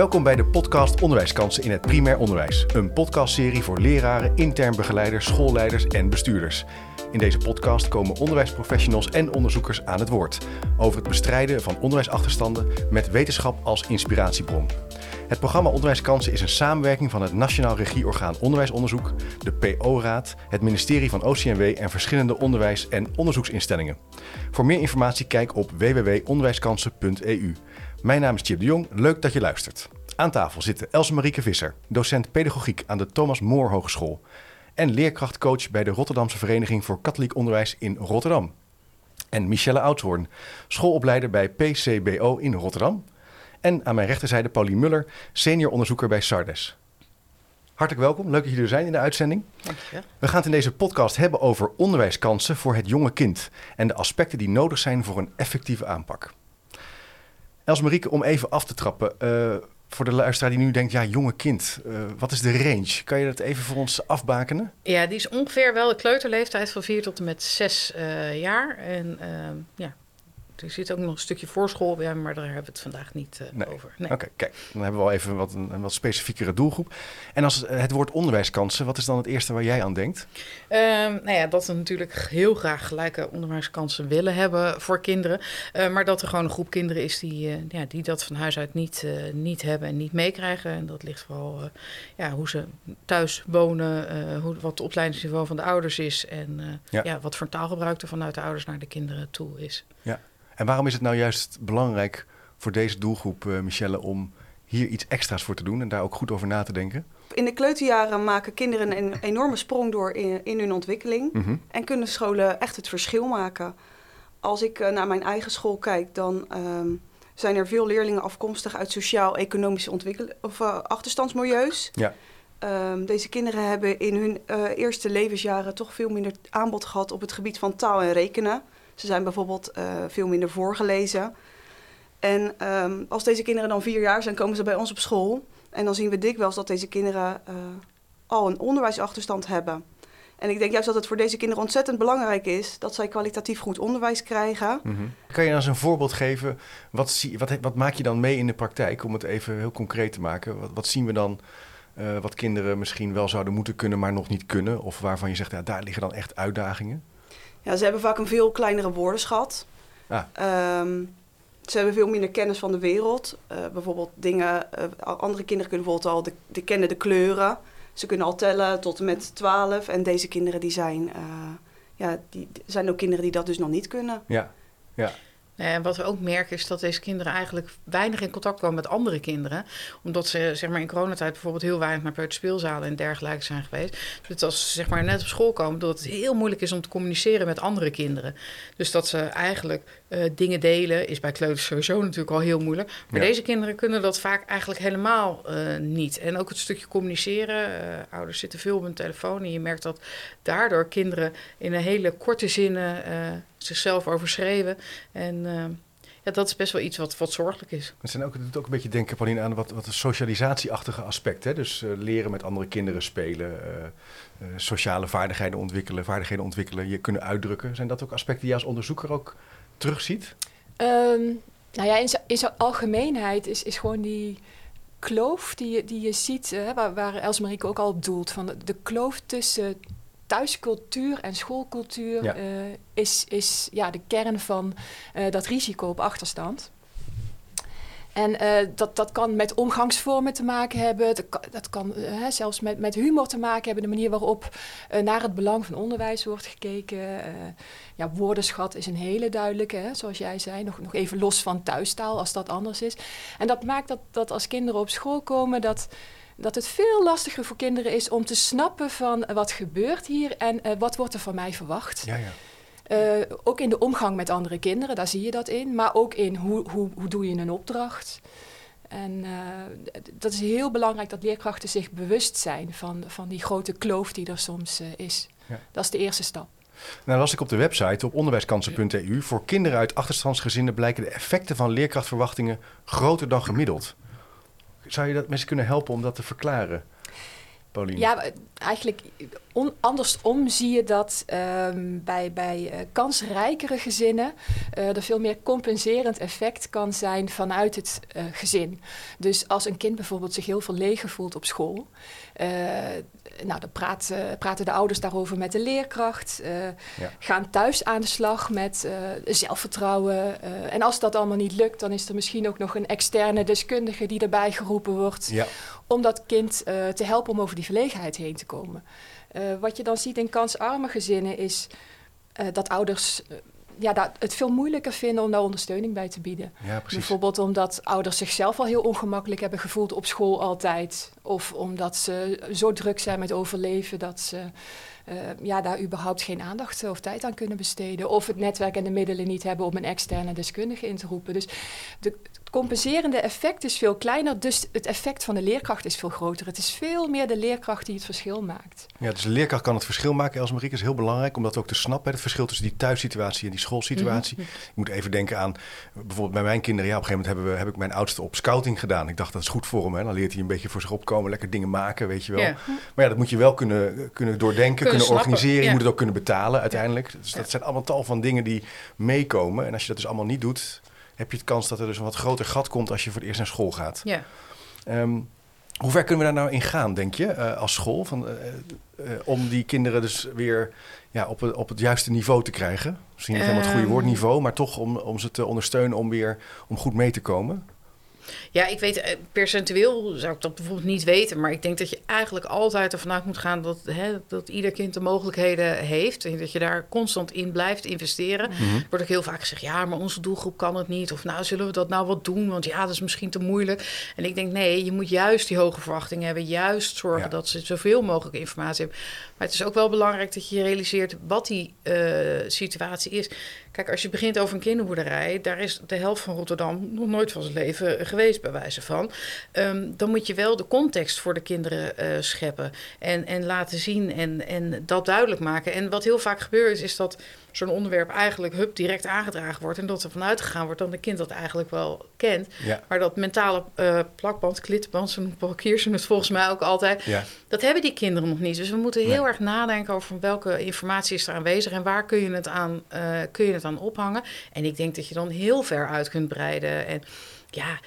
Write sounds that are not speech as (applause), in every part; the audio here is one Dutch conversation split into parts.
Welkom bij de podcast Onderwijskansen in het primair onderwijs. Een podcastserie voor leraren, intern begeleiders, schoolleiders en bestuurders. In deze podcast komen onderwijsprofessionals en onderzoekers aan het woord over het bestrijden van onderwijsachterstanden met wetenschap als inspiratiebron. Het programma Onderwijskansen is een samenwerking van het Nationaal Regieorgaan Onderwijsonderzoek, de PO-raad, het ministerie van OCMW en verschillende onderwijs- en onderzoeksinstellingen. Voor meer informatie kijk op www.onderwijskansen.eu. Mijn naam is Chip de Jong, leuk dat je luistert. Aan tafel zitten Else Marieke Visser, docent pedagogiek aan de Thomas More Hogeschool en leerkrachtcoach bij de Rotterdamse Vereniging voor Katholiek Onderwijs in Rotterdam. En Michelle Oudshoorn, schoolopleider bij PCBO in Rotterdam. En aan mijn rechterzijde Pauline Muller, senior onderzoeker bij Sardes. Hartelijk welkom, leuk dat jullie er zijn in de uitzending. Dankjewel. We gaan het in deze podcast hebben over onderwijskansen voor het jonge kind en de aspecten die nodig zijn voor een effectieve aanpak. Els Marieke, om even af te trappen, uh, voor de luisteraar die nu denkt, ja, jonge kind, uh, wat is de range? Kan je dat even voor ons afbakenen? Ja, die is ongeveer wel de kleuterleeftijd van 4 tot en met 6 uh, jaar. En ja, er zit ook nog een stukje voorschool bij, maar daar hebben we het vandaag niet uh, nee. over. Nee. Oké, kijk, dan hebben we al even wat, een, een, wat specifiekere doelgroep. En als het woord onderwijskansen, wat is dan het eerste waar jij aan denkt? Uh, nou ja, dat we natuurlijk heel graag gelijke onderwijskansen willen hebben voor kinderen. Uh, maar dat er gewoon een groep kinderen is die, uh, ja, die dat van huis uit niet, niet hebben en niet meekrijgen. En dat ligt vooral ja, hoe ze thuis wonen, hoe, wat het opleidingsniveau van de ouders is. En ja. ja. wat voor taalgebruik er vanuit de ouders naar de kinderen toe is. Ja. En waarom is het nou juist belangrijk voor deze doelgroep, uh, Michelle, om hier iets extra's voor te doen en daar ook goed over na te denken? In de kleuterjaren maken kinderen een enorme sprong door in, in hun ontwikkeling Mhm. en kunnen scholen echt het verschil maken. Als ik uh, naar mijn eigen school kijk, dan um, zijn er veel leerlingen afkomstig uit sociaal-economische ontwikkel- of uh, achterstandsmilieus. Ja. Um, deze kinderen hebben in hun uh, eerste levensjaren toch veel minder aanbod gehad op het gebied van taal en rekenen. Ze zijn bijvoorbeeld uh, veel minder voorgelezen. En um, als deze kinderen dan vier jaar zijn, komen ze bij ons op school. En dan zien we dikwijls dat deze kinderen uh, al een onderwijsachterstand hebben. En ik denk juist dat het voor deze kinderen ontzettend belangrijk is dat zij kwalitatief goed onderwijs krijgen. Mm-hmm. Kan je eens een voorbeeld geven? Wat, zie, wat, wat, maak je dan mee in de praktijk om het even heel concreet te maken? Wat, wat zien we dan? Uh, wat kinderen misschien wel zouden moeten kunnen, maar nog niet kunnen? Of waarvan je zegt, ja, daar liggen dan echt uitdagingen? Ja, ze hebben vaak een veel kleinere woordenschat. Ah. Um, ze hebben veel minder kennis van de wereld. Uh, bijvoorbeeld dingen, uh, andere kinderen kunnen bijvoorbeeld al de, de kennen de kleuren. Ze kunnen al tellen tot en met 12. En deze kinderen die zijn, uh, ja, die zijn ook kinderen die dat dus nog niet kunnen. Ja, ja. En wat we ook merken is dat deze kinderen eigenlijk weinig in contact komen met andere kinderen. Omdat ze zeg maar, in coronatijd bijvoorbeeld heel weinig naar peuterspeelzalen en dergelijke zijn geweest. Dus als ze zeg maar, net op school komen, dat het heel moeilijk is om te communiceren met andere kinderen. Dus dat ze eigenlijk uh, dingen delen, is bij kleuters sowieso natuurlijk al heel moeilijk. Maar Ja. deze kinderen kunnen dat vaak eigenlijk helemaal uh, niet. En ook het stukje communiceren. Uh, ouders zitten veel op hun telefoon en je merkt dat daardoor kinderen in een hele korte zinnen zichzelf overschreven. En uh, ja, dat is best wel iets wat, wat zorgelijk is. Het, zijn ook, het doet ook een beetje denken, Pauline, aan wat, wat een socialisatieachtige aspect. Hè? Dus uh, leren met andere kinderen spelen, uh, sociale vaardigheden ontwikkelen, vaardigheden ontwikkelen, je kunnen uitdrukken. Zijn dat ook aspecten die je als onderzoeker ook terugziet? Um, nou ja, in zijn algemeenheid is, is gewoon die kloof die je, die je ziet, uh, waar, waar Els Marieke ook al op doelt, van de, de kloof tussen thuiscultuur en schoolcultuur Ja. uh, is, is ja, de kern van uh, dat risico op achterstand. En uh, dat, dat kan met omgangsvormen te maken hebben. Dat kan, dat kan uh, zelfs met, met humor te maken hebben. De manier waarop uh, naar het belang van onderwijs wordt gekeken. ja, woordenschat is een hele duidelijke, hè, zoals jij zei. Nog, nog even los van thuistaal, als dat anders is. En dat maakt dat, dat als kinderen op school komen... dat dat het veel lastiger voor kinderen is om te snappen van uh, wat gebeurt hier en uh, wat wordt er van mij verwacht. Ja, ja. Uh, ook in de omgang met andere kinderen, daar zie je dat in. Maar ook in hoe, hoe, hoe doe je een opdracht. En dat is heel belangrijk dat leerkrachten zich bewust zijn van, van die grote kloof die er soms is. Ja. Dat is de eerste stap. Nou las ik op de website op onderwijskansen.eu... voor kinderen uit achterstandsgezinnen blijken de effecten van leerkrachtverwachtingen groter dan gemiddeld. Zou je dat mensen kunnen helpen om dat te verklaren? Paulien? Ja, eigenlijk andersom zie je dat ehm, bij, bij uh, kansrijkere gezinnen uh, er veel meer compenserend effect kan zijn vanuit het uh, gezin. Dus als een kind bijvoorbeeld zich heel verlegen voelt op school, nou, dan praat, praten de ouders daarover met de leerkracht, ja. gaan thuis aan de slag met zelfvertrouwen. en als dat allemaal niet lukt, dan is er misschien ook nog een externe deskundige die erbij geroepen wordt. Ja. Om dat kind te helpen om over die verlegenheid heen te komen. Wat je dan ziet in kansarme gezinnen is dat ouders ja, dat het veel moeilijker vinden om daar ondersteuning bij te bieden. Ja, Bijvoorbeeld omdat ouders zichzelf al heel ongemakkelijk hebben gevoeld op school altijd. Of omdat ze zo druk zijn met overleven dat ze ja, daar überhaupt geen aandacht of tijd aan kunnen besteden. Of het netwerk en de middelen niet hebben om een externe deskundige in te roepen. Dus de, compenserende effect is veel kleiner, dus het effect van de leerkracht is veel groter. Het is veel meer de leerkracht die het verschil maakt. Ja, dus de leerkracht kan het verschil maken, Elsmarieke, is heel belangrijk om dat ook te snappen. Het verschil tussen die thuissituatie en die schoolsituatie. Mm Ik moet even denken aan, bijvoorbeeld bij mijn kinderen, ja, op een gegeven moment hebben we, heb ik mijn oudste op scouting gedaan. Ik dacht, dat is goed voor hem, hè. dan leert hij een beetje voor zich opkomen, lekker dingen maken, weet je wel. Maar ja, dat moet je wel kunnen, kunnen doordenken, kunnen, kunnen organiseren. Je moet het ook kunnen betalen uiteindelijk. Dus dat zijn allemaal tal van dingen die meekomen. En als je dat dus allemaal niet doet, heb je het kans dat er dus een wat groter gat komt als je voor het eerst naar school gaat. Ja. Um, hoe ver kunnen we daar nou in gaan, denk je, uh, als school? Van, uh, uh, om die kinderen dus weer ja, op, het, op het juiste niveau te krijgen? Misschien niet helemaal het goede woord niveau, maar toch om, om ze te ondersteunen om weer om goed mee te komen? Ja, ik weet eh, percentueel zou ik dat bijvoorbeeld niet weten. Maar ik denk dat je eigenlijk altijd ervan uit moet gaan dat, hè, dat ieder kind de mogelijkheden heeft. En dat je daar constant in blijft investeren. Mm -hmm. wordt ook heel vaak gezegd: ja, maar onze doelgroep kan het niet. Of nou, zullen we dat nou wat doen? Want ja, dat is misschien te moeilijk. En ik denk: nee, je moet juist die hoge verwachtingen hebben. Juist zorgen ja. dat ze zoveel mogelijk informatie hebben. Maar het is ook wel belangrijk dat je realiseert wat die uh, situatie is. Kijk, als je begint over een kinderboerderij, daar is de helft van Rotterdam nog nooit van zijn leven geweest, bij wijze van. Um, dan moet je wel de context voor de kinderen uh, scheppen en, en laten zien en, en dat duidelijk maken. En wat heel vaak gebeurt, is, is dat zo'n onderwerp eigenlijk hup direct aangedragen wordt. En dat er vanuit gegaan wordt dat een kind dat eigenlijk wel kent. Ja. Maar dat mentale uh, plakband, klittenband, zo noemt Kiersen het volgens mij ook altijd. Ja. Dat hebben die kinderen nog niet. Dus we moeten heel nee. erg nadenken over welke informatie is er aanwezig en waar kun je het aan, uh, kun je het aan ophangen. En ik denk dat je dan heel ver uit kunt breiden. En ja,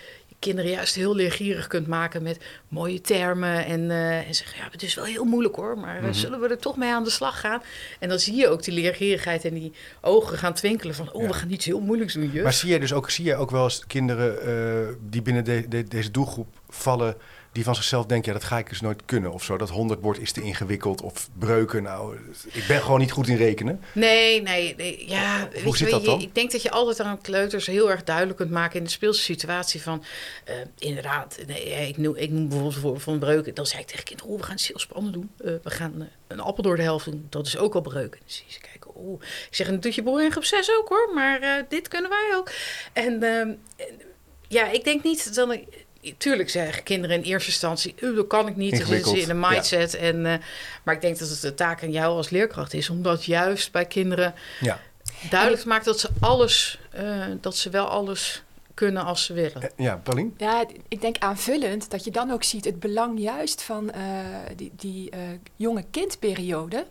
kinderen juist heel leergierig kunt maken met mooie termen. En, uh, en zeggen, ja, het is wel heel moeilijk hoor, maar mm -hmm. zullen we er toch mee aan de slag gaan? En dan zie je ook die leergierigheid en die ogen gaan twinkelen van, oh, ja. we gaan iets heel moeilijks doen, juf. Maar zie jij dus ook, zie jij ook wel eens kinderen uh, die binnen de, de, deze doelgroep vallen die van zichzelf denken, ja, dat ga ik dus nooit kunnen of zo. Dat 100 woord is te ingewikkeld of breuken. Nou, ik ben gewoon niet goed in rekenen. Nee, nee, nee ja. Hoe weet zit je, dat dan? Ik denk dat je altijd aan kleuters heel erg duidelijk kunt maken in de speelse situatie van, uh, inderdaad, nee, ik, noem, ik noem bijvoorbeeld van breuken. Dan zei ik tegen kinderen, oh, we gaan spannend doen. Uh, we gaan uh, een appel door de helft doen. Dat is ook al breuken. Je ze kijken, oh. Ik zeg, en dat doet je broer in groep 6 ook hoor, maar dit kunnen wij ook. En ja, ik denk niet dat ik tuurlijk zeggen kinderen in eerste instantie, dat kan ik niet. Dan zitten ze in een mindset. Ja. En, uh, maar ik denk dat het de taak aan jou als leerkracht is, om dat juist bij kinderen ja. duidelijk te maken dat ze alles, uh, dat ze wel alles kunnen als ze willen. Ja, Paulien? Ja, ik denk aanvullend dat je dan ook ziet het belang juist van die, die jonge kindperiode.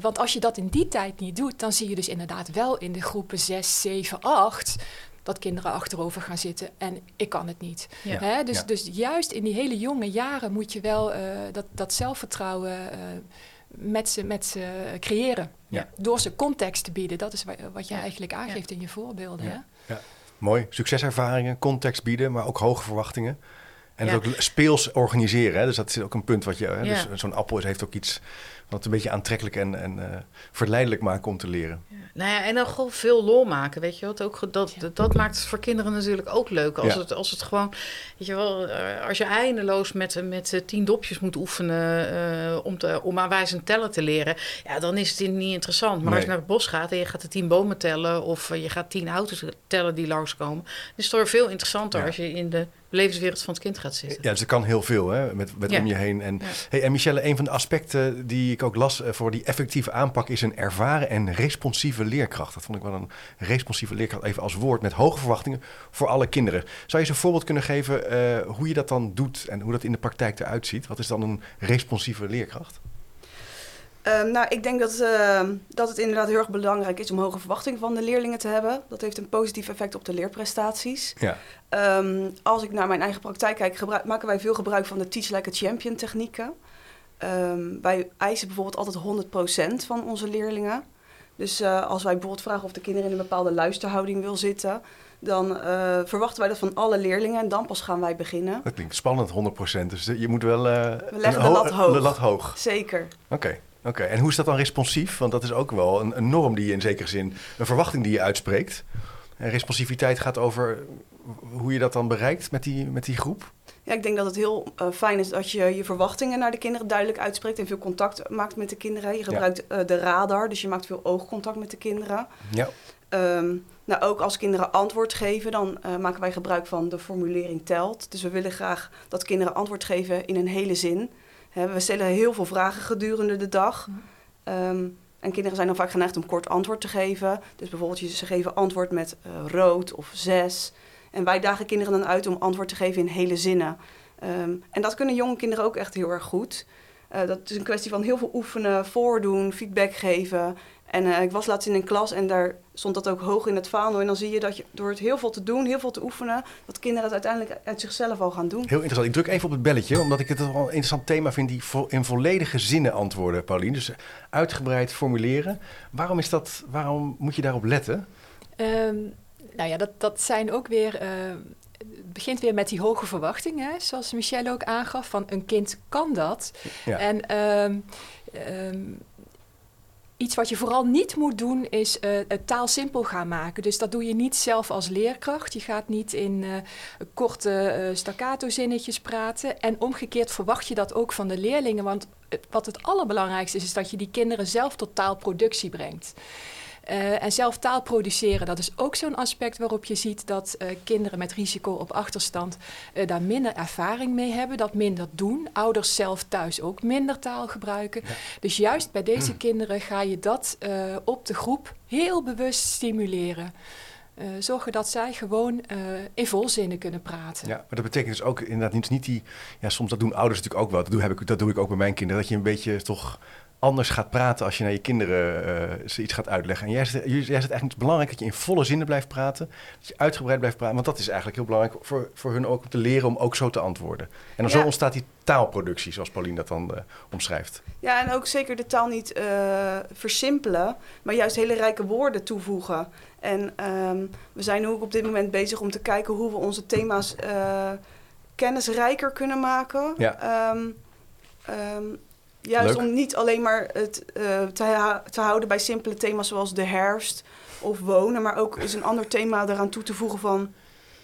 Want als je dat in die tijd niet doet, dan zie je dus inderdaad wel in de groepen 6, 7, 8 dat kinderen achterover gaan zitten en ik kan het niet. Ja. Hè? Dus, Ja. dus juist in die hele jonge jaren moet je wel uh, dat, dat zelfvertrouwen uh, met ze, met ze creëren. Ja. Door ze context te bieden. Dat is wat je eigenlijk aangeeft in je voorbeelden. Hè? Ja. Mooi. Succeservaringen, context bieden, maar ook hoge verwachtingen. En het ook speels organiseren. Hè? Dus dat is ook een punt wat je. Hè? Dus zo'n appel heeft ook iets wat een beetje aantrekkelijk en, en uh, verleidelijk maken om te leren. Ja. Nou ja, en dan gewoon veel lol maken, weet je wat? Ook dat, ja. dat maakt het voor kinderen natuurlijk ook leuk. Als, ja. het, als het gewoon, weet je wel, als je eindeloos met, met tien dopjes moet oefenen uh, om, te, om aanwijzend tellen te leren, ja, dan is het niet interessant. Maar nee. als je naar het bos gaat en je gaat de tien bomen tellen of je gaat tien auto's tellen die langskomen, is het toch veel interessanter als je in de levenswereld van het kind gaat zitten. Ja, dus er kan heel veel hè, met, met Ja. om je heen. En, Ja. hey, en Michelle, een van de aspecten die ik ook las eh, voor die effectieve aanpak is een ervaren en responsieve leerkracht. Dat vond ik wel een responsieve leerkracht, even als woord, met hoge verwachtingen voor alle kinderen. Zou je eens een voorbeeld kunnen geven eh, hoe je dat dan doet en hoe dat in de praktijk eruit ziet? Wat is dan een responsieve leerkracht? Ehm, nou, ik denk dat, ehm, dat het inderdaad heel erg belangrijk is om hoge verwachtingen van de leerlingen te hebben. Dat heeft een positief effect op de leerprestaties. Ja. Ehm, als ik naar mijn eigen praktijk kijk, gebruik- maken wij veel gebruik van de Teach Like a Champion technieken. Ehm, wij eisen bijvoorbeeld altijd 100% van onze leerlingen. Dus eh, als wij bijvoorbeeld vragen of de kinderen in een bepaalde luisterhouding wil zitten, dan eh, verwachten wij dat van alle leerlingen en dan pas gaan wij beginnen. Dat klinkt spannend, 100%. Dus je moet wel... eh, We leggen de lat hoog. De lat hoog. Zeker. Oké. Oké, en hoe is dat dan responsief? Want dat is ook wel een, een norm die je in zekere zin, een verwachting die je uitspreekt. En responsiviteit gaat over hoe je dat dan bereikt met die, met die groep. Ja, ik denk dat het heel eh, fijn is dat je je verwachtingen naar de kinderen duidelijk uitspreekt en veel contact maakt met de kinderen. Je gebruikt eh, de radar, dus je maakt veel oogcontact met de kinderen. Ja. Ehm, nou, ook als kinderen antwoord geven, dan eh, maken wij gebruik van de formulering telt. Dus we willen graag dat kinderen antwoord geven in een hele zin. Hè, we stellen heel veel vragen gedurende de dag. Ehm, en kinderen zijn dan vaak geneigd om kort antwoord te geven. Dus bijvoorbeeld je- ze geven antwoord met eh, rood of zes. En wij dagen kinderen dan uit om antwoord te geven in hele zinnen. Ehm, en dat kunnen jonge kinderen ook echt heel erg goed. Eh, dat is een kwestie van heel veel oefenen, voordoen, feedback geven. En eh, ik was laatst in een klas en daar stond dat ook hoog in het vaandel. En dan zie je dat je door het heel veel te doen, heel veel te oefenen, dat kinderen het uiteindelijk uit zichzelf al gaan doen. Heel interessant. Ik druk even op het belletje, omdat ik het wel een interessant thema vind, die vo- in volledige zinnen antwoorden, Paulien. Dus uitgebreid formuleren. Waarom, is dat, waarom moet je daarop letten? Ehm, nou ja, dat, dat zijn ook weer. eh, het begint weer met die hoge verwachtingen, zoals Michelle ook aangaf. Van een kind kan dat. Ja. En ehm, ehm, iets wat je vooral niet moet doen, is eh, het taal simpel gaan maken. Dus dat doe je niet zelf als leerkracht. Je gaat niet in eh, korte staccato zinnetjes praten. En omgekeerd verwacht je dat ook van de leerlingen. Want wat het allerbelangrijkste is, is dat je die kinderen zelf tot taalproductie brengt. Eh, en zelf taal produceren, dat is ook zo'n aspect waarop je ziet dat eh, kinderen met risico op achterstand eh, daar minder ervaring mee hebben, dat minder doen. Ouders zelf thuis ook minder taal gebruiken. Dus juist bij deze kinderen ga je dat op de groep heel bewust stimuleren. Zorgen dat zij gewoon in volzinnen kunnen praten. Ja, maar dat betekent dus ook inderdaad niet, niet die... Ja, soms dat doen ouders natuurlijk ook wel. Dat doe, heb ik, dat doe ik ook bij mijn kinderen. Dat je een beetje toch anders gaat praten als je naar je kinderen eh, ze iets gaat uitleggen. En jij zegt, jij zegt eigenlijk het belangrijk dat je in volle zinnen blijft praten. Dat je uitgebreid blijft praten. Want dat is eigenlijk heel belangrijk voor, voor hun ook om te leren om ook zo te antwoorden. En dan zo ontstaat die taalproductie, zoals Paulien dat dan eh, omschrijft. Ja, en ook zeker de taal niet eh, versimpelen, maar juist hele rijke woorden toevoegen. En ehm, we zijn ook op dit moment bezig om te kijken hoe we onze thema's kennisrijker kunnen maken. Ja. Ehm, ehm, juist Leuk. om niet alleen maar het eh, te, te houden bij simpele thema's zoals de herfst of wonen, maar ook eens een ander thema eraan toe te voegen van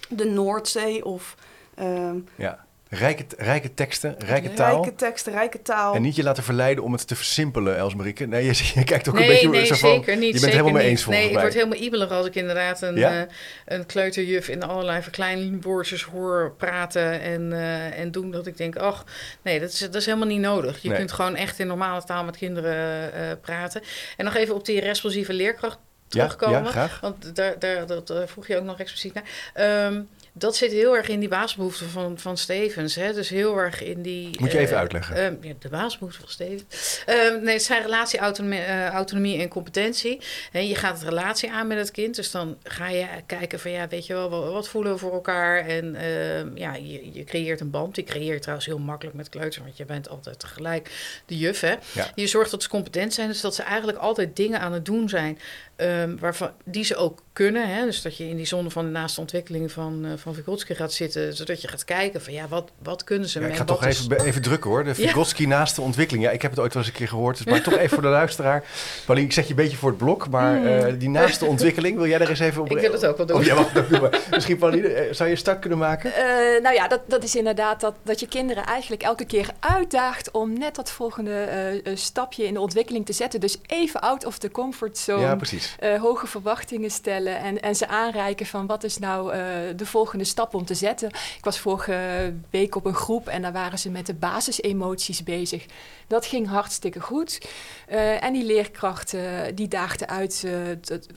de Noordzee of ehm, Ja. Rijke, rijke teksten, rijke taal. rijke teksten, rijke taal. En niet je laten verleiden om het te versimpelen, Elsmarieke. Nee, je, je kijkt ook nee, een beetje nee, zo van... zeker niet. Je bent zeker helemaal mee eens volgens Nee, mij. ik word helemaal ibelig als ik inderdaad een, Ja? eh, een kleuterjuf in allerlei verkleinwoordjes hoor praten en, eh, en doen. Dat ik denk, ach, nee, dat is, dat is helemaal niet nodig. Je Nee. kunt gewoon echt in normale taal met kinderen eh, praten. En nog even op die responsieve leerkracht terugkomen. ja, graag. Want daar, daar, dat vroeg je ook nog expliciet naar. Ehm, dat zit heel erg in die basisbehoeften van, van Stevens. Hè? Dus heel erg in die... Moet je eh, even uitleggen. ehm, ja, de basisbehoeften van Stevens. Ehm, nee, het zijn relatie, autonomie, eh, autonomie en competentie. Hè, je gaat het relatie aan met het kind. Dus dan ga je kijken van, ja, weet je wel, wat, wat voelen we voor elkaar? En ehm, ja, je, je creëert een band. Die creëer je trouwens heel makkelijk met kleuters. Want je bent altijd tegelijk de juf, hè? Ja. Je zorgt dat ze competent zijn. Dus dat ze eigenlijk altijd dingen aan het doen zijn... ehm, waarvan, die ze ook kunnen. Hè? Dus dat je in die zone van de naaste ontwikkeling van, eh van Vygotsky gaat zitten. Zodat je gaat kijken van, ja, wat, wat kunnen ze? Ja, ik en ga toch is- even, even drukken hoor. De (laughs) Ja. Vygotsky naast de ontwikkeling. Ja, ik heb het ooit wel eens een keer gehoord. Dus maar toch even voor de luisteraar. Paulien, ik zet je een beetje voor het blok. Maar eh, die naaste ontwikkeling, wil jij er eens even op... Hmm. (laughs) Ik wil het ook wel doen. Oh, jij mag het ook doen. Misschien Paulien, eh, zou je een start kunnen maken? Eh, nou ja, dat, dat is inderdaad dat, dat je kinderen eigenlijk elke keer uitdaagt om net dat volgende stapje in de ontwikkeling te zetten. Dus even out of the comfort zone. Ja, precies. Eh, hoge verwachtingen stellen en, en ze aanreiken van wat is nou uh, de volgende stap om te zetten. Ik was vorige week op een groep en daar waren ze met de basisemoties bezig. Dat ging hartstikke goed. Uh, en die leerkrachten die daagden uit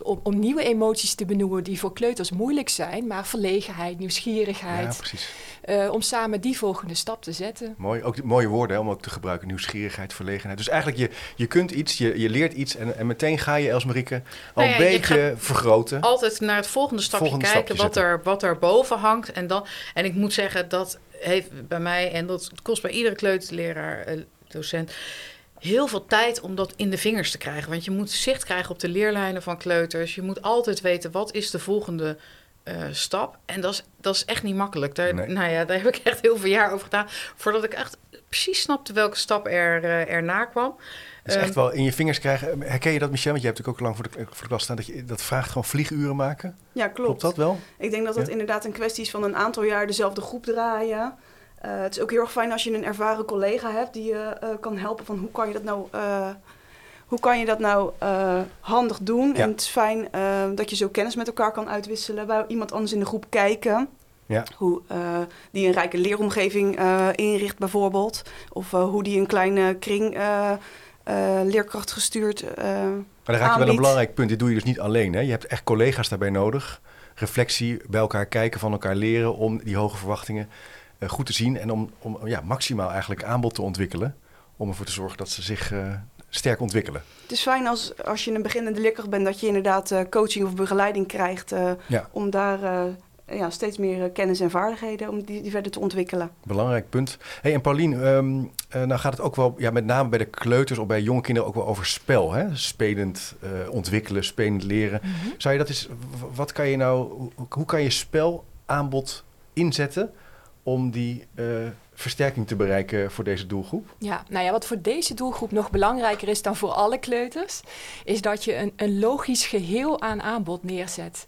om, om, nieuwe emoties te benoemen die voor kleuters moeilijk zijn, maar verlegenheid, nieuwsgierigheid. Ja, precies. Om samen die volgende stap te zetten. Mooi, ook mooie woorden hè, om ook te gebruiken. Nieuwsgierigheid, verlegenheid. Dus eigenlijk, je, je kunt iets, je, je leert iets en, en meteen ga je, Elsmarieke, al nou ja, een beetje vergroten. Altijd naar het volgende stapje volgende kijken, wat, er, wat er boven hangt. En, dan, en ik moet zeggen, dat heeft bij mij, en dat kost bij iedere kleuterleraar, uh, docent heel veel tijd om dat in de vingers te krijgen. Want je moet zicht krijgen op de leerlijnen van kleuters. Je moet altijd weten wat is de volgende uh, stap. En dat is, dat is echt niet makkelijk. Daar, Nou ja, daar heb ik echt heel veel jaar over gedaan. Voordat ik echt precies snapte welke stap er, uh, erna kwam. Dus echt wel in je vingers krijgen. Herken je dat, Michel? Want je hebt natuurlijk ook lang voor de, voor de klas staan. Dat, je, dat vraagt gewoon vlieguren maken. Ja, klopt. Klopt dat wel? Ik denk dat dat inderdaad een kwestie is van een aantal jaar dezelfde groep draaien. Uh, het is ook heel erg fijn als je een ervaren collega hebt die je uh, kan helpen van hoe kan je dat nou, uh, hoe kan je dat nou handig doen. Ja. En het is fijn dat je zo kennis met elkaar kan uitwisselen, bij iemand anders in de groep kijken. Ja. Hoe die een rijke leeromgeving inricht bijvoorbeeld. Of hoe die een kleine kring leerkracht gestuurd Maar dan raak je wel een belangrijk punt. Dit doe je dus niet alleen. Hè? Je hebt echt collega's daarbij nodig. Reflectie, bij elkaar kijken, van elkaar leren om die hoge verwachtingen goed te zien en om, om ja, maximaal eigenlijk aanbod te ontwikkelen. Om ervoor te zorgen dat ze zich sterk ontwikkelen. Het is fijn als, als je een beginnende leerkracht bent dat je inderdaad uh, coaching of begeleiding krijgt ja. om daar ja, steeds meer kennis en vaardigheden om die, die, verder te ontwikkelen. Belangrijk punt. Hey, en Paulien, um, nou gaat het ook wel, ja, met name bij de kleuters of bij jonge kinderen ook wel over spel. Hè? Spelend ontwikkelen, spelend leren. Mm -hmm. Zou je dat eens, wat kan je nou, hoe, hoe kan je spelaanbod inzetten om die uh, versterking te bereiken voor deze doelgroep? Ja, nou ja, wat voor deze doelgroep nog belangrijker is dan voor alle kleuters, is dat je een, een logisch geheel aan aanbod neerzet.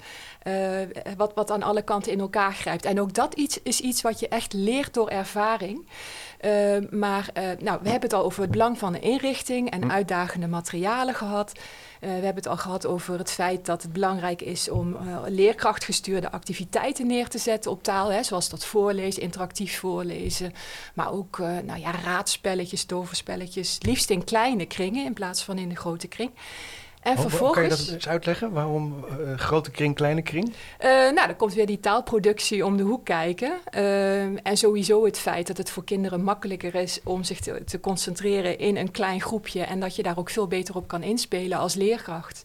Uh, wat, wat aan alle kanten in elkaar grijpt. En ook dat iets, is iets wat je echt leert door ervaring. Uh, maar nou, we hebben het al over het belang van de inrichting en hm. uitdagende materialen gehad. Uh, we hebben het al gehad over het feit dat het belangrijk is om uh, leerkrachtgestuurde activiteiten neer te zetten op taal. Hè, zoals dat voorlezen, interactief voorlezen. Maar ook nou ja, raadspelletjes, toverspelletjes. Liefst in kleine kringen in plaats van in de grote kring. En vervolgens... Kan je dat eens uitleggen? Waarom uh, grote kring, kleine kring? Uh, nou, dan komt weer die taalproductie om de hoek kijken. Uh, en sowieso het feit dat het voor kinderen makkelijker is om zich te, te, concentreren in een klein groepje. En dat je daar ook veel beter op kan inspelen als leerkracht.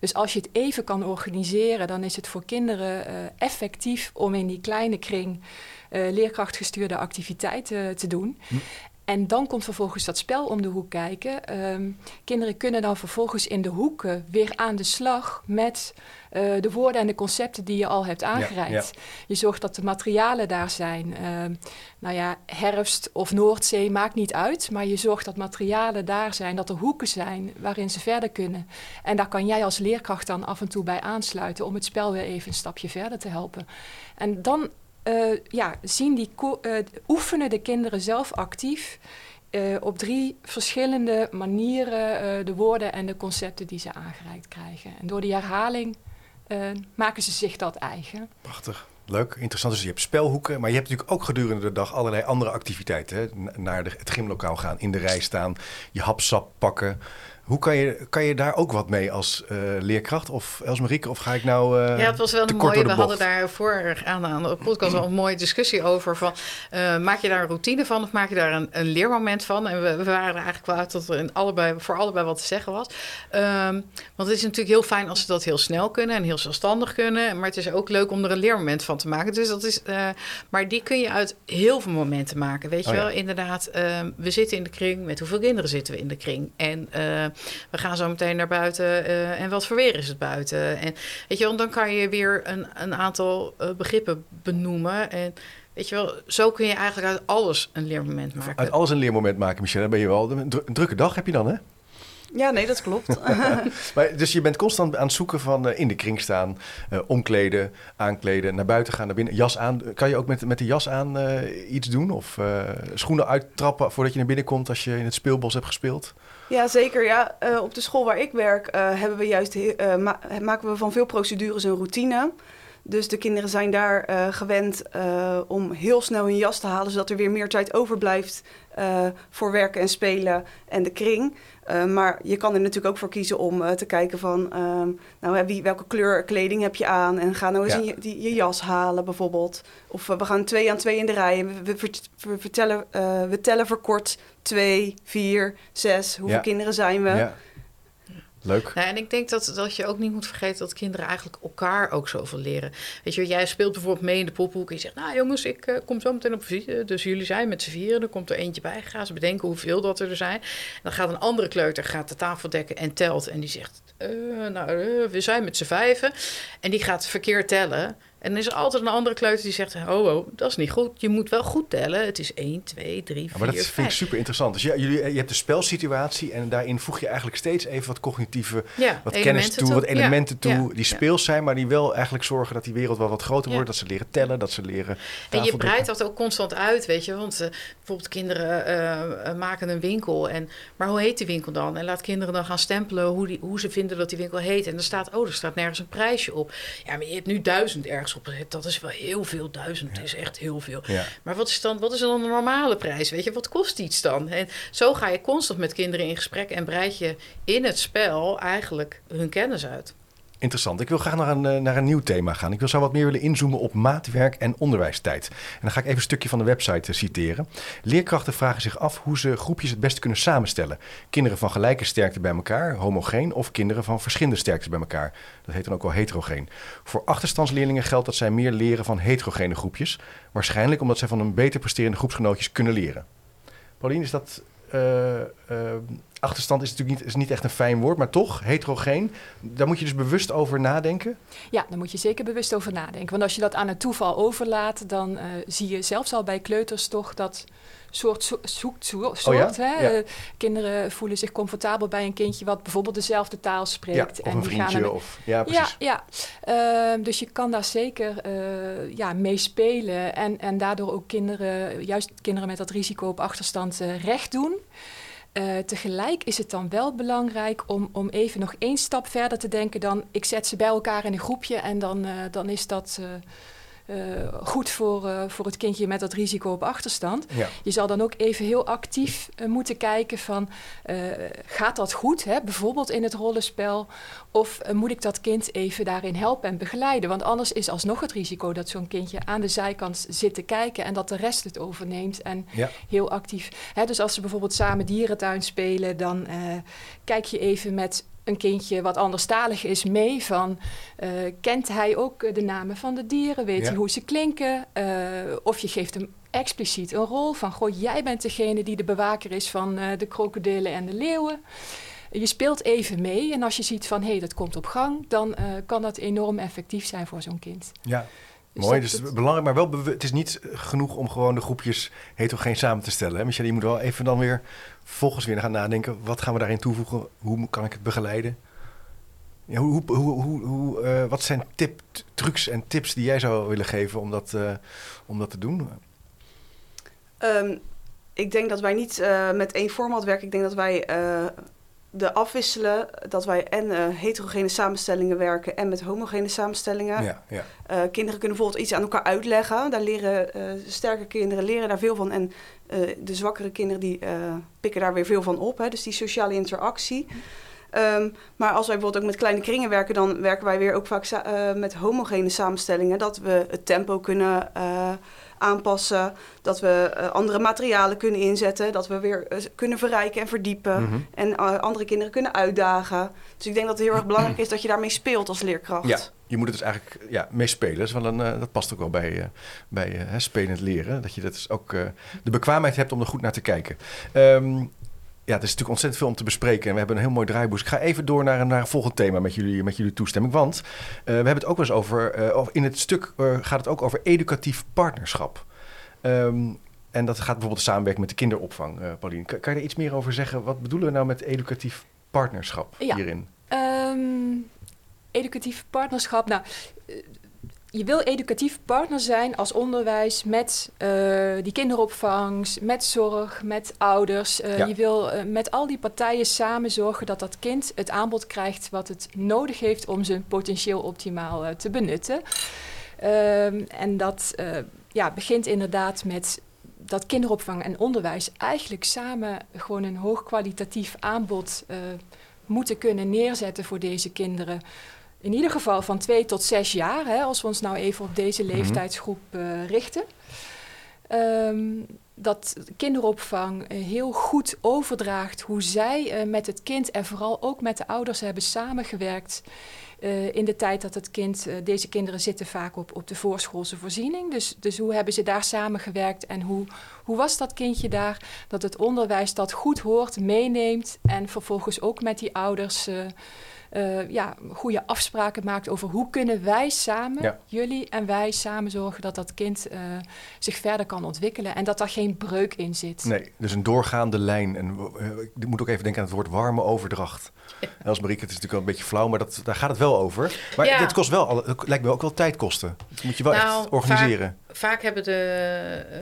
Dus als je het even kan organiseren, dan is het voor kinderen effectief om in die kleine kring leerkrachtgestuurde activiteiten te doen. Hm. En dan komt vervolgens dat spel om de hoek kijken. Um, kinderen kunnen dan vervolgens in de hoeken weer aan de slag met uh, de woorden en de concepten die je al hebt aangereikt. Ja, ja. Je zorgt dat de materialen daar zijn. Uh, nou ja, herfst of Noordzee maakt niet uit, maar je zorgt dat materialen daar zijn, dat er hoeken zijn waarin ze verder kunnen. En daar kan jij als leerkracht dan af en toe bij aansluiten om het spel weer even een stapje verder te helpen. En dan uh, ja, zien die uh, oefenen de kinderen zelf actief uh, op drie verschillende manieren de woorden en de concepten die ze aangereikt krijgen. En door die herhaling maken ze zich dat eigen. Prachtig. Leuk, interessant. Dus je hebt spelhoeken, maar je hebt natuurlijk ook gedurende de dag allerlei andere activiteiten. Hè? Naar het gymlokaal gaan, in de rij staan, je hapsap pakken. Hoe kan je, kan je daar ook wat mee als uh, leerkracht? Of Elsmarieke, of ga ik nou uh, Ja, het was wel een mooie... We hadden daar vorig aan, aan de podcast al een (clears throat) mooie discussie over. Van, uh, maak je daar een routine van of maak je daar een, een leermoment van? En we, we waren er eigenlijk wel uit dat er in allebei, voor allebei wat te zeggen was. Um, want het is natuurlijk heel fijn als ze dat heel snel kunnen en heel zelfstandig kunnen. Maar het is ook leuk om er een leermoment van te maken. Dus dat is, maar die kun je uit heel veel momenten maken. Weet je oh, wel, ja. inderdaad. Ehm, we zitten in de kring. Met hoeveel kinderen zitten we in de kring? En we gaan zo meteen naar buiten uh, en wat voor weer is het buiten? En weet je wel, dan kan je weer een, een aantal uh, begrippen benoemen. En weet je wel, zo kun je eigenlijk uit alles een leermoment maken. Uit alles een leermoment maken, Michel. Dan ben je wel een, drukke dag heb je dan, hè? Ja, nee, dat klopt. (laughs) (laughs) maar, dus je bent constant aan het zoeken van uh, in de kring staan, uh, omkleden, aankleden, naar buiten gaan, naar binnen, jas aan. Kan je ook met, met de jas aan uh, iets doen? Of schoenen uittrappen voordat je naar binnen komt als je in het speelbos hebt gespeeld? Ja, zeker. Ja, op de school waar ik werk hebben we juist ma maken we van veel procedures een routine. Dus de kinderen zijn daar uh, gewend uh, om heel snel hun jas te halen, zodat er weer meer tijd overblijft uh, voor werken en spelen en de kring. Maar je kan er natuurlijk ook voor kiezen om te kijken van, ehm, nou, wie, welke kleur kleding heb je aan? En ga nou eens ja. je, die, je, jas halen bijvoorbeeld. Of we gaan twee aan twee in de rij. We, we, we, vertellen, we tellen verkort twee, vier, zes. Hoeveel ja. kinderen zijn we? Ja. Leuk. Ja, en ik denk dat, dat je ook niet moet vergeten dat kinderen eigenlijk elkaar ook zoveel leren. Weet je, jij speelt bijvoorbeeld mee in de pophoek en je zegt, nou jongens, ik uh, kom zo meteen op visite. Dus jullie zijn met z'n vieren, er komt er eentje bij. Ga ze bedenken hoeveel dat er zijn. dan gaat een andere kleuter gaat de tafel dekken en telt. En die zegt, uh, nou, uh, we zijn met z'n vijven. En die gaat verkeerd tellen. En dan is er altijd een andere kleuter die zegt: Oh, oh, dat is niet goed. Je moet wel goed tellen. Het is 1, 2, 3, 4. maar dat vind ik super interessant. Dus ja, jullie, je hebt de spelsituatie en daarin voeg je eigenlijk steeds even wat cognitieve, ja, wat kennis toe, toe, wat elementen toe. Die speels zijn, maar die wel eigenlijk zorgen dat die wereld wel wat groter wordt. Dat ze leren tellen, dat ze leren. En je breidt dat ook constant uit, weet je. Want uh, bijvoorbeeld kinderen uh, maken een winkel. En, maar hoe heet die winkel dan? En laat kinderen dan gaan stempelen hoe, die, hoe ze vinden dat die winkel heet. En er staat, oh, er staat nergens een prijsje op. Ja, maar je hebt nu duizend ergens dat is wel heel veel. Duizend is echt heel veel. Maar wat is, dan, wat is dan de normale prijs? Weet je, wat kost iets dan? En zo ga je constant met kinderen in gesprek en breid je in het spel eigenlijk hun kennis uit. Interessant. Ik wil graag naar een, eh, naar een nieuw thema gaan. Ik wil zo wat meer willen inzoomen op maatwerk en onderwijstijd. En dan ga ik even een stukje van de website uh, citeren. Leerkrachten vragen zich af hoe ze groepjes het beste kunnen samenstellen. Kinderen van gelijke sterkte bij elkaar, homogeen, of kinderen van verschillende sterktes bij elkaar. Dat heet dan ook wel heterogeen. Voor achterstandsleerlingen geldt dat zij meer leren van heterogene groepjes. Waarschijnlijk omdat zij van een beter presterende groepsgenootjes kunnen leren. Paulien, is dat uh, achterstand is natuurlijk niet, is niet echt een fijn woord, maar toch heterogeen. Daar moet je dus bewust over nadenken. Ja, daar moet je zeker bewust over nadenken. Want als je dat aan het toeval overlaat, dan uh, zie je zelfs al bij kleuters toch dat soort zoekt soort. Oh ja? hè? Uh, kinderen voelen zich comfortabel bij een kindje wat bijvoorbeeld dezelfde taal spreekt. Ja, of en een vriendje. Gaan of, ja, precies. Ja, ja. Uh, dus je kan daar zeker uh, ja, mee spelen en, en daardoor ook kinderen, juist kinderen met dat risico op achterstand, recht doen. Uh, tegelijk is het dan wel belangrijk om, om even nog één stap verder te denken dan ik zet ze bij elkaar in een groepje en dan, uh, dan is dat uh, goed voor, uh, voor het kindje met dat risico op achterstand. Ja. Je zal dan ook even heel actief uh, moeten kijken van, gaat dat goed, hè? bijvoorbeeld in het rollenspel, of moet ik dat kind even daarin helpen en begeleiden? Want anders is alsnog het risico dat zo'n kindje aan de zijkant zit te kijken en dat de rest het overneemt en ja. heel actief. Hè? Dus als ze bijvoorbeeld samen dierentuin spelen, dan kijk je even met een kindje wat anderstalig is mee van... Uh, kent hij ook de namen van de dieren? Weet hij hoe ze klinken? Uh, of je geeft hem expliciet een rol van... goh, jij bent degene die de bewaker is van uh, de krokodillen en de leeuwen. Je speelt even mee en als je ziet van... hé, hey, dat komt op gang... dan kan dat enorm effectief zijn voor zo'n kind. Ja, Mooi, dus het... belangrijk, maar wel het is niet genoeg om gewoon de groepjes heterogeen samen te stellen. Hè? Michel, je moet wel even dan weer volgens weer gaan nadenken, wat gaan we daarin toevoegen? Hoe kan ik het begeleiden? Ja, hoe, hoe, hoe, hoe uh, wat zijn tip, trucs en tips die jij zou willen geven om dat, uh, om dat te doen? Um, ik denk dat wij niet uh, met één format werken. Ik denk dat wij de afwisselen, dat wij en uh, heterogene samenstellingen werken en met homogene samenstellingen. Ja, ja. Uh, kinderen kunnen bijvoorbeeld iets aan elkaar uitleggen. Daar leren uh, sterke kinderen leren daar veel van. En de zwakkere kinderen die pikken daar weer veel van op. Hè. Dus die sociale interactie. Um, maar als wij bijvoorbeeld ook met kleine kringen werken, dan werken wij weer ook vaak met homogene samenstellingen. Dat we het tempo kunnen aanpassen. Dat we uh, andere materialen kunnen inzetten. Dat we weer uh, kunnen verrijken en verdiepen. Mm -hmm. En uh, andere kinderen kunnen uitdagen. Dus ik denk dat het heel erg belangrijk is dat je daarmee speelt als leerkracht. Ja, je moet het dus eigenlijk ja, mee spelen. Dat, is wel een, dat past ook wel bij, bij spelend leren. Dat je dat dus ook de bekwaamheid hebt om er goed naar te kijken. Um, ja, er is natuurlijk ontzettend veel om te bespreken. En we hebben een heel mooi draaiboek. Ik ga even door naar, naar een volgend thema met jullie, met jullie toestemming. Want uh, we hebben het ook wel eens over. Uh, in het stuk uh, gaat het ook over educatief partnerschap. Um, en dat gaat bijvoorbeeld samenwerken met de kinderopvang, Pauline. Kan, kan, je er iets meer over zeggen? Wat bedoelen we nou met educatief partnerschap Ja. hierin? Ehm, educatief partnerschap. Nou, eh, je wil educatief partner zijn als onderwijs met eh, die kinderopvang, met zorg, met ouders. Eh, Ja. Je wil eh, met al die partijen samen zorgen dat dat kind het aanbod krijgt wat het nodig heeft om zijn potentieel optimaal te benutten. Ehm, en dat ja, begint inderdaad met dat kinderopvang en onderwijs eigenlijk samen gewoon een hoogkwalitatief aanbod moeten kunnen neerzetten voor deze kinderen. In ieder geval van twee tot zes jaar, hè, als we ons nou even op deze Mhm. leeftijdsgroep eh, richten. Ehm, dat kinderopvang eh, heel goed overdraagt hoe zij eh, met het kind en vooral ook met de ouders hebben samengewerkt. in de tijd dat het kind, deze kinderen zitten vaak op, op de voorschoolse voorziening. Dus, dus hoe hebben ze daar samengewerkt en hoe, hoe was dat kindje daar? Dat het onderwijs dat goed hoort, meeneemt en vervolgens ook met die ouders eh, eh, ja, goede afspraken maakt over hoe kunnen wij samen, Ja. jullie en wij samen zorgen dat dat kind eh, zich verder kan ontwikkelen en dat daar geen breuk in zit. Nee, dus een doorgaande lijn. En eh, ik moet ook even denken aan het woord warme overdracht. (laughs) Els Marieke, het is natuurlijk wel een beetje flauw, maar dat, daar gaat het wel over. Maar Ja. dit kost wel, het lijkt me ook wel tijd kosten. Dat moet je wel Nou, echt organiseren. Vaak hebben de, eh,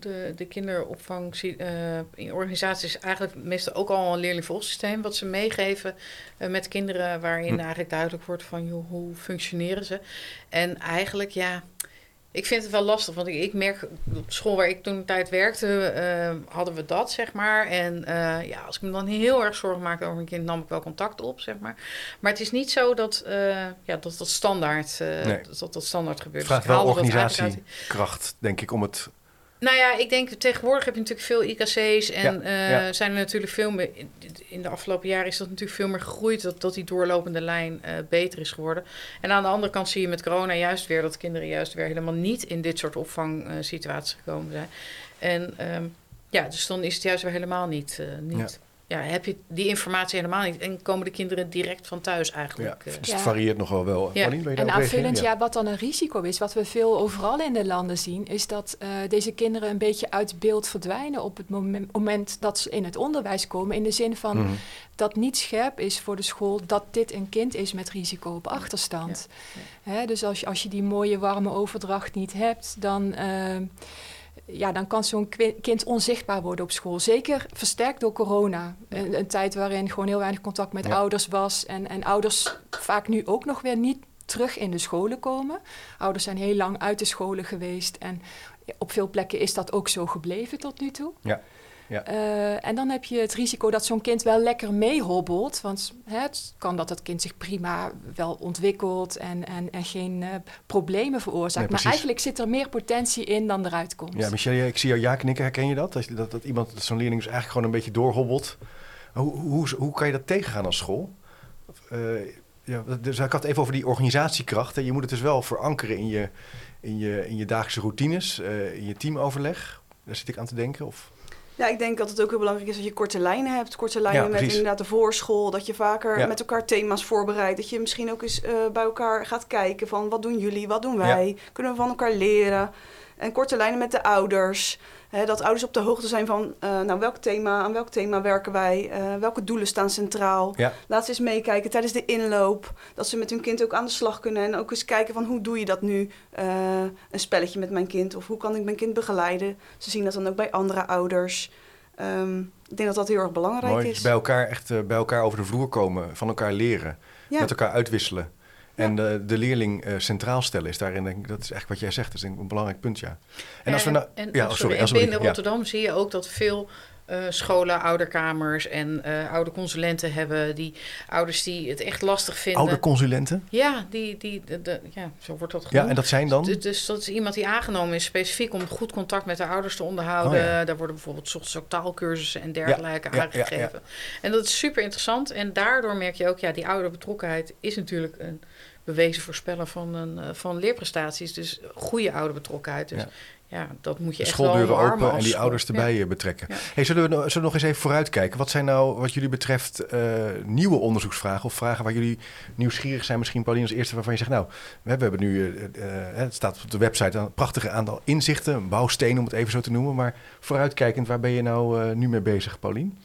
de, de kinderopvangorganisaties eigenlijk meestal ook al een leerlingvolgsysteem wat ze meegeven eh, met kinderen, waarin Hm. eigenlijk duidelijk wordt van joh, hoe functioneren ze. En eigenlijk ja, ik vind het wel lastig, want ik, ik merk op school waar ik toen een tijd werkte, eh, hadden we dat zeg maar. En eh, ja, als ik me dan heel erg zorgen maakte over een kind, nam ik wel contact op zeg maar. Maar het is niet zo dat eh, ja, dat, dat standaard, Nee. dat, dat standaard gebeurt. Het vraagt Dus wel organisatiekracht, denk ik, om het... nou ja, ik denk tegenwoordig heb je natuurlijk veel IKC's en Ja, eh, zijn er natuurlijk veel meer. In de afgelopen jaren is dat natuurlijk veel meer gegroeid, dat, dat die doorlopende lijn eh, beter is geworden. En aan de andere kant zie je met corona juist weer dat kinderen juist weer helemaal niet in dit soort opvangsituaties gekomen zijn. En ehm, ja, dus dan is het juist weer helemaal niet. eh, niet ja. heb je die informatie helemaal niet en komen de kinderen direct van thuis Ja, eigenlijk. eh. dus Ja. het varieert nog wel wel. Ja. En aanvullend, ja. wat dan een risico is, wat we veel overal in de landen zien, is dat eh, deze kinderen een beetje uit beeld verdwijnen op het moment, moment dat ze in het onderwijs komen. In de zin van Mhm. dat niet scherp is voor de school dat dit een kind is met risico op achterstand. Hè, dus als je, als je die mooie warme overdracht niet hebt, dan, eh, ja, dan kan zo'n kind onzichtbaar worden op school. Zeker versterkt door corona. Een, een tijd waarin gewoon heel weinig contact met Ja. ouders was. En, en ouders vaak nu ook nog weer niet terug in de scholen komen. Ouders zijn heel lang uit de scholen geweest. En op veel plekken is dat ook zo gebleven tot nu toe. Ja, ja. Eh, en dan heb je het risico dat zo'n kind wel lekker meehobbelt. Want hè, het kan dat het kind zich prima wel ontwikkelt en, en, en geen eh, problemen veroorzaakt. Nee, maar eigenlijk zit er meer potentie in dan eruit komt. Ja, Michelle, ik zie jou ja knikken. Herken je dat? Dat, dat, dat iemand, dat zo'n leerling dus eigenlijk gewoon een beetje doorhobbelt. Hoe, hoe, hoe kan je dat tegengaan als school? Eh, ja, dus ik had het even over die organisatiekracht. hè. Je moet het dus wel verankeren in je, in je, in je dagelijkse routines, in je teamoverleg. Daar zit ik aan te denken. Of... Ja, ik denk dat het ook heel belangrijk is dat je korte lijnen hebt. Korte lijnen Ja, met inderdaad de voorschool. Dat je vaker Ja. met elkaar thema's voorbereidt. Dat je misschien ook eens eh, bij elkaar gaat kijken van wat doen jullie, wat doen wij? Kunnen we van elkaar leren? En korte lijnen met de ouders. Hè, dat ouders op de hoogte zijn van eh, nou, welk thema, aan welk thema werken wij? Eh, welke doelen staan centraal? Ja. Laat ze eens meekijken tijdens de inloop. Dat ze met hun kind ook aan de slag kunnen. En ook eens kijken van hoe doe je dat nu? Eh, een spelletje met mijn kind. Of hoe kan ik mijn kind begeleiden? Ze zien dat dan ook bij andere ouders. Ehm, ik denk dat dat heel erg belangrijk Mooi, is. bij elkaar echt bij elkaar over de vloer komen, van elkaar leren, Ja. met elkaar uitwisselen. En de, de leerling eh, centraal stellen is daarin, denk ik, dat is echt wat jij zegt, dat is denk ik een belangrijk punt, ja. En als we nou, en, ja, oh, sorry, sorry, en sorry, binnen ja. Rotterdam zie je ook dat veel eh, scholen ouderkamers en eh oude consulenten hebben. Die ouders die het echt lastig vinden. ouderconsulenten, Ja, die, die, de, de- ja, zo wordt dat genoemd. ja, en dat zijn dan? Dus, dus dat is iemand die aangenomen is specifiek om goed contact met de ouders te onderhouden. Oh ja. Daar worden bijvoorbeeld ochtends ook taalkursussen en dergelijke ja, ja, aangegeven. En dat is super interessant. En daardoor merk je ook, ja, die ouderbetrokkenheid is natuurlijk een bewezen voorspeller van, een, eh, van leerprestaties. Dus goede ouderbetrokkenheid. Dus Ja. Ja, dat moet je De echt wel open en die school. ouders erbij eh, betrekken. Ja. Hey, zullen, we, nou- zullen we nog eens even vooruitkijken? Wat zijn nou, wat jullie betreft, eh, nieuwe onderzoeksvragen of vragen waar jullie nieuwsgierig zijn? Misschien Pauline als eerste waarvan je zegt, nou, we hebben we hebben nu, eh, eh, het staat op de website een prachtige aantal inzichten, een bouwsteen om het even zo te noemen. Maar vooruitkijkend, waar ben je nou nu mee bezig, Paulien?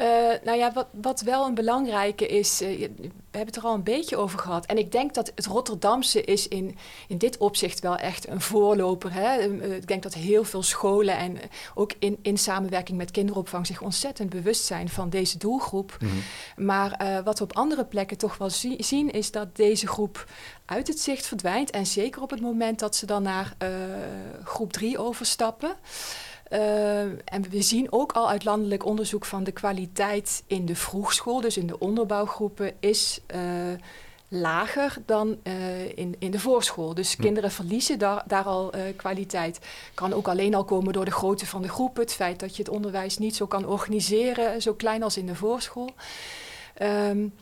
Uh, nou ja, wat, wat wel een belangrijke is, uh, we hebben het er al een beetje over gehad. En ik denk dat het Rotterdamse is in, in dit opzicht wel echt een voorloper. Hè? Uh, ik denk dat heel veel scholen en ook in, in samenwerking met kinderopvang zich ontzettend bewust zijn van deze doelgroep. Mm -hmm. Maar wat we op andere plekken toch wel zie, zien, is dat deze groep uit het zicht verdwijnt. En zeker op het moment dat ze dan naar groep 3 overstappen. Uh, en we zien ook al uit landelijk onderzoek van de kwaliteit in de vroegschool, dus in de onderbouwgroepen, is uh, lager dan uh, in, in de voorschool. Dus hm. kinderen verliezen daar, daar al kwaliteit. Kan ook alleen al komen door de grootte van de groep, het feit dat je het onderwijs niet zo kan organiseren, zo klein als in de voorschool. Um,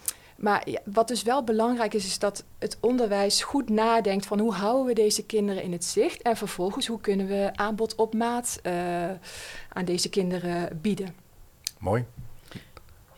maar wat dus wel belangrijk is, is dat het onderwijs goed nadenkt van hoe houden we deze kinderen in het zicht en vervolgens hoe kunnen we aanbod op maat uh, aan deze kinderen bieden. Mooi.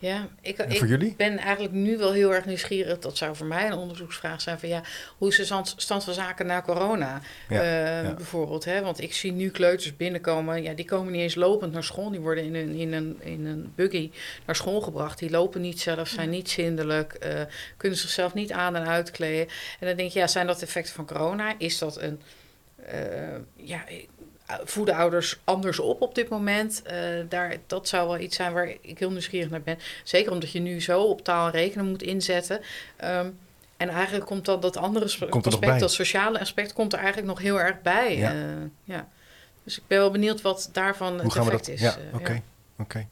Ja, ik, ik jullie? ben eigenlijk nu wel heel erg nieuwsgierig. Dat zou voor mij een onderzoeksvraag zijn van ja, hoe is de stand van zaken na corona ja, uh, ja. bijvoorbeeld? Hè? Want ik zie nu kleuters binnenkomen, ja, die komen niet eens lopend naar school. Die worden in een, in een, in een buggy naar school gebracht. Die lopen niet zelf, zijn niet zindelijk, uh, kunnen zichzelf niet aan en uitkleden. En dan denk je, ja, zijn dat effecten van corona? Is dat een... Uh, ja, voeden ouders anders op op dit moment. Uh, daar, dat zou wel iets zijn waar ik heel nieuwsgierig naar ben. Zeker omdat je nu zo op taal en rekenen moet inzetten. Um, en eigenlijk komt dan dat andere komt aspect, dat sociale aspect, komt er eigenlijk nog heel erg bij. Ja. Uh, ja. Dus ik ben wel benieuwd wat daarvan Hoe het effect is. Ja, oké. Okay. Ja. Okay.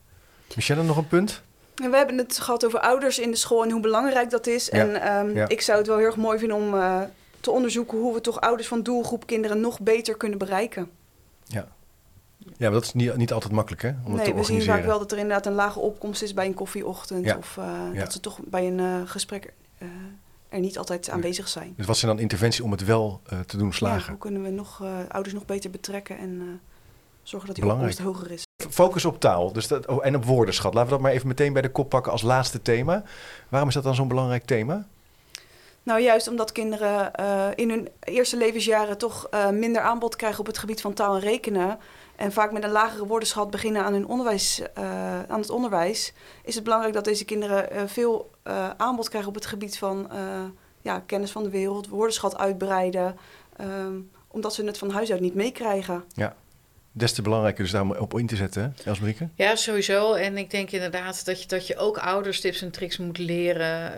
Michelle, nog een punt? We hebben het gehad over ouders in de school en hoe belangrijk dat is. Ja. En um, ja. ik zou het wel heel erg mooi vinden om uh, te onderzoeken hoe we toch ouders van doelgroep kinderen nog beter kunnen bereiken. Ja. Ja, maar dat is niet, niet altijd makkelijk, hè? Om nee, te we zien vaak wel dat er inderdaad een lage opkomst is bij een koffieochtend. Ja. Of uh, ja. dat ze toch bij een uh, gesprek uh, er niet altijd aanwezig zijn. Dus wat zijn dan interventies om het wel te doen slagen? Ja, hoe kunnen we nog, ouders nog beter betrekken en zorgen dat die opkomst hoger is? Focus op taal dus dat, oh, en op woordenschat. Laten we dat maar even meteen bij de kop pakken als laatste thema. Waarom is dat dan zo'n belangrijk thema? Nou, juist omdat kinderen uh, in hun eerste levensjaren toch uh, minder aanbod krijgen op het gebied van taal en rekenen. En vaak met een lagere woordenschat beginnen aan, hun onderwijs, uh, aan het onderwijs. Is het belangrijk dat deze kinderen veel aanbod krijgen op het gebied van ja, kennis van de wereld, woordenschat uitbreiden. Um, omdat ze het van huis uit niet meekrijgen. Ja des te belangrijker dus daar op in te zetten, Elsbrieke? Ja, sowieso. En ik denk inderdaad dat je, dat je ook ouders tips en tricks moet leren.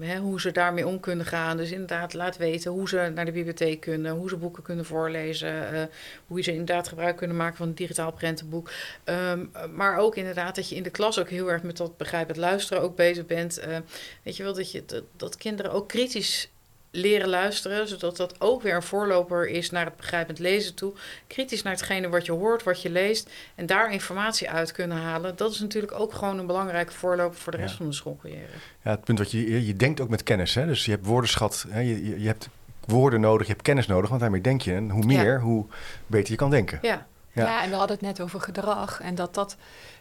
Uh, hè, hoe ze daarmee om kunnen gaan. Dus inderdaad, laat weten hoe ze naar de bibliotheek kunnen. Hoe ze boeken kunnen voorlezen. Uh, hoe ze inderdaad gebruik kunnen maken van een digitaal prentenboek. Um, maar ook inderdaad dat je in de klas ook heel erg met dat begrijpend luisteren ook bezig bent. Uh, weet je wel, dat, je, dat, dat kinderen ook kritisch leren luisteren, zodat dat ook weer een voorloper is naar het begrijpend lezen toe. Kritisch naar hetgene wat je hoort, wat je leest en daar informatie uit kunnen halen. Dat is natuurlijk ook gewoon een belangrijke voorloper voor de rest ja. van de schoolcarrière. Ja, het punt wat je, je denkt ook met kennis. Hè? Dus je hebt woordenschat, hè? Je, je hebt woorden nodig, je hebt kennis nodig, want daarmee denk je. En hoe meer, ja. hoe beter je kan denken. Ja. Ja. ja. en we hadden het net over gedrag en dat dat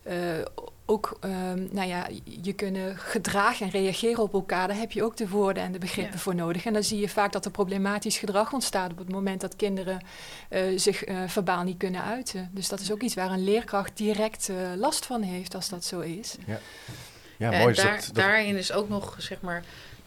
uh, ook, um, nou ja, je kunnen gedragen en reageren op elkaar. Daar heb je ook de woorden en de begrippen ja. voor nodig. En dan zie je vaak dat er problematisch gedrag ontstaat op het moment dat kinderen uh, zich uh, verbaal niet kunnen uiten. Dus dat is ook iets waar een leerkracht direct uh, last van heeft als dat zo is. Ja, ja mooi. En daar, dat, dat... daarin is ook nog, zeg maar,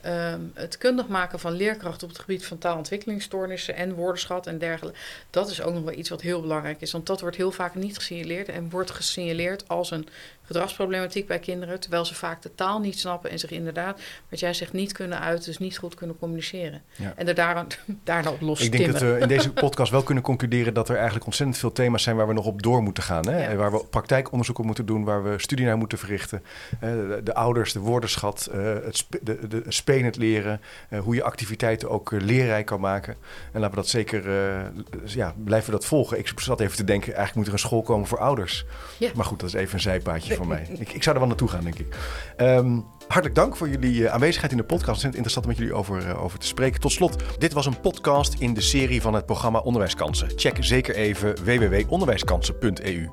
Um, het kundig maken van leerkrachten op het gebied van taalontwikkelingsstoornissen en woordenschat en dergelijke, dat is ook nog wel iets wat heel belangrijk is. Want dat wordt heel vaak niet gesignaleerd en wordt gesignaleerd als een gedragsproblematiek bij kinderen, terwijl ze vaak de taal niet snappen en zich inderdaad, wat jij zegt, niet kunnen uiten, dus niet goed kunnen communiceren. Ja. En er daar, (laughs) daarna op los Ik denk dat we in deze podcast wel kunnen concluderen dat er eigenlijk ontzettend veel thema's zijn waar we nog op door moeten gaan. Hè? Ja. Waar we praktijkonderzoek op moeten doen, waar we studie naar moeten verrichten. De, de ouders, de woordenschat, eh, het sp de, de spelend leren, uh, hoe je activiteiten ook leerrijk kan maken. En laten we dat zeker, ja, blijven we dat volgen. Ik zat even te denken, eigenlijk moet er een school komen voor ouders. Ja. Maar goed, dat is even een zijpaadje mij. Ik, ik zou er wel naartoe gaan, denk ik. Um, hartelijk dank voor jullie uh, aanwezigheid in de podcast. Het is interessant om met jullie over, uh, over te spreken. Tot slot, dit was een podcast in de serie van het programma Onderwijskansen. Check zeker even www.onderwijskansen.eu.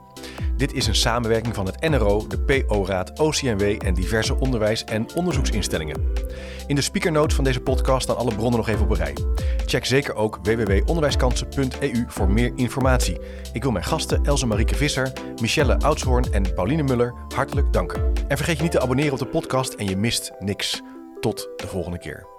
Dit is een samenwerking van het NRO, de PO-raad, OCMW en diverse onderwijs- en onderzoeksinstellingen. In de speakernotes van deze podcast staan alle bronnen nog even op rij. Check zeker ook www.onderwijskansen.eu voor meer informatie. Ik wil mijn gasten Else Marieke Visser, Michelle Oudshoorn en Pauline Muller hartelijk danken. En vergeet je niet te abonneren op de podcast je mist niks. Tot de volgende keer.